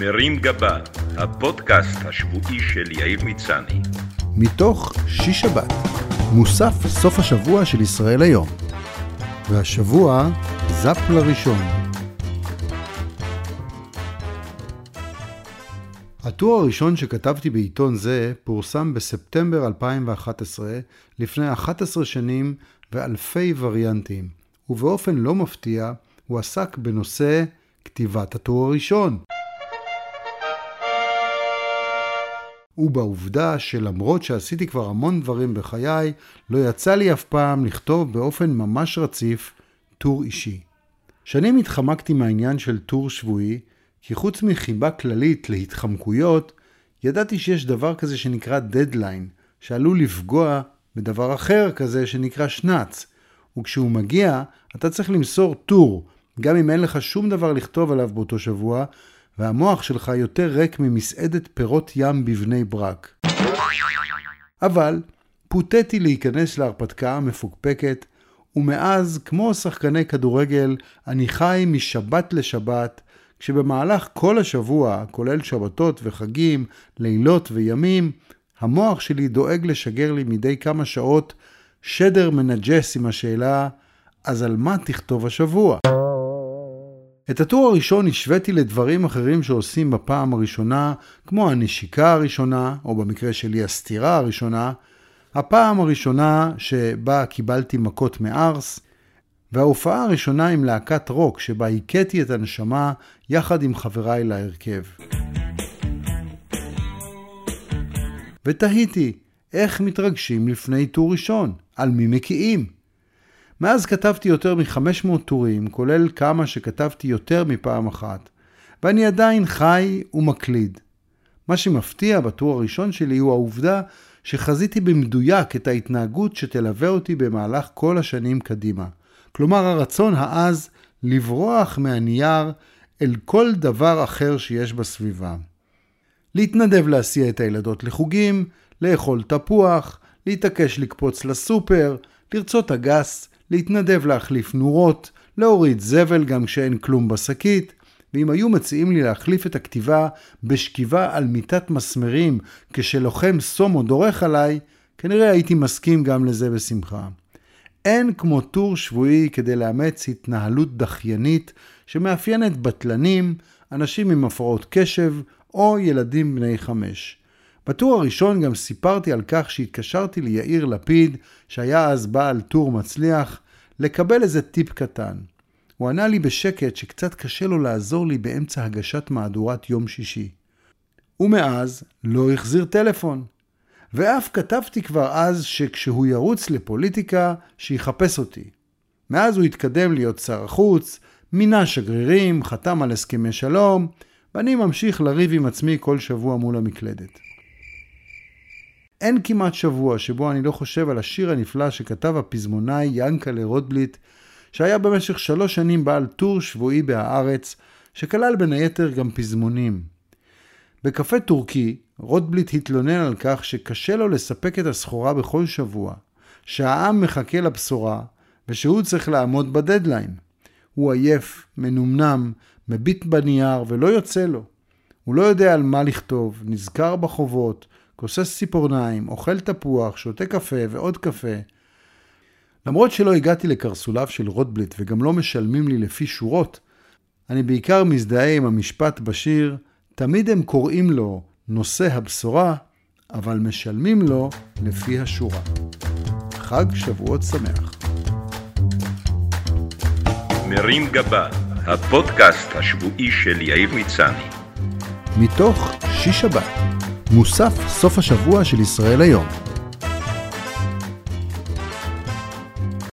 מרים גבה, הפודקאסט השבועי של יאיר מצני. מתוך שיש שבת, מוסף סוף השבוע של ישראל היום. והשבוע, זאפ לראשון. הטור הראשון שכתבתי בעיתון זה פורסם בספטמבר 2011, לפני 11 שנים ואלפי וריאנטים, ובאופן לא מפתיע, הוא עסק בנושא כתיבת הטור הראשון. ובעובדה שלמרות שעשיתי כבר המון דברים בחיי, לא יצא לי אף פעם לכתוב באופן ממש רציף טור אישי. שנים התחמקתי מהעניין של טור שבועי, כי חוץ מחיבה כללית להתחמקויות, ידעתי שיש דבר כזה שנקרא דדליין, שעלול לפגוע בדבר אחר כזה שנקרא שנץ, וכשהוא מגיע, אתה צריך למסור טור, גם אם אין לך שום דבר לכתוב עליו באותו שבוע, והמוח שלך יותר ריק ממסעדת פירות ים בבני ברק. אבל פוטטי להיכנס להרפתקה המפוקפקת, ומאז, כמו שחקני כדורגל, אני חי משבת לשבת, כשבמהלך כל השבוע, כולל שבתות וחגים, לילות וימים, המוח שלי דואג לשגר לי מדי כמה שעות שדר מנג'ס עם השאלה, אז על מה תכתוב השבוע? את הטור הראשון השוויתי לדברים אחרים שעושים בפעם הראשונה, כמו הנשיקה הראשונה, או במקרה שלי הסטירה הראשונה, הפעם הראשונה שבה קיבלתי מכות מערס, וההופעה הראשונה עם להקת רוק, שבה הכיתי את הנשמה יחד עם חבריי להרכב. ותהיתי, איך מתרגשים לפני טור ראשון? על מי מקיאים? מאז כתבתי יותר מ-500 טורים, כולל כמה שכתבתי יותר מפעם אחת, ואני עדיין חי ומקליד. מה שמפתיע בטור הראשון שלי הוא העובדה שחזיתי במדויק את ההתנהגות שתלווה אותי במהלך כל השנים קדימה. כלומר הרצון העז לברוח מהנייר אל כל דבר אחר שיש בסביבה. להתנדב להסיע את הילדות לחוגים, לאכול תפוח, להתעקש לקפוץ לסופר, לרצות אגס, להתנדב להחליף נורות, להוריד זבל גם כשאין כלום בשקית, ואם היו מציעים לי להחליף את הכתיבה בשכיבה על מיטת מסמרים כשלוחם סומו דורך עליי, כנראה הייתי מסכים גם לזה בשמחה. אין כמו טור שבועי כדי לאמץ התנהלות דחיינית שמאפיינת בטלנים, אנשים עם הפרעות קשב או ילדים בני חמש. בטור הראשון גם סיפרתי על כך שהתקשרתי ליאיר לפיד, שהיה אז בעל טור מצליח, לקבל איזה טיפ קטן. הוא ענה לי בשקט שקצת קשה לו לעזור לי באמצע הגשת מהדורת יום שישי. ומאז לא החזיר טלפון. ואף כתבתי כבר אז שכשהוא ירוץ לפוליטיקה, שיחפש אותי. מאז הוא התקדם להיות שר החוץ, מינה שגרירים, חתם על הסכמי שלום, ואני ממשיך לריב עם עצמי כל שבוע מול המקלדת. אין כמעט שבוע שבו אני לא חושב על השיר הנפלא שכתב הפזמונאי ינקלה רוטבליט, שהיה במשך שלוש שנים בעל טור שבועי בהארץ, שכלל בין היתר גם פזמונים. בקפה טורקי, רוטבליט התלונן על כך שקשה לו לספק את הסחורה בכל שבוע, שהעם מחכה לבשורה, ושהוא צריך לעמוד בדדליין. הוא עייף, מנומנם, מביט בנייר ולא יוצא לו. הוא לא יודע על מה לכתוב, נזכר בחובות, כוסס ציפורניים, אוכל תפוח, שותה קפה ועוד קפה. למרות שלא הגעתי לקרסוליו של רוטבליט וגם לא משלמים לי לפי שורות, אני בעיקר מזדהה עם המשפט בשיר, תמיד הם קוראים לו נושא הבשורה, אבל משלמים לו לפי השורה. חג שבועות שמח. מרים גבה, הפודקאסט השבועי של יאיר מצני. מתוך שיש שבת, מוסף סוף השבוע של ישראל היום.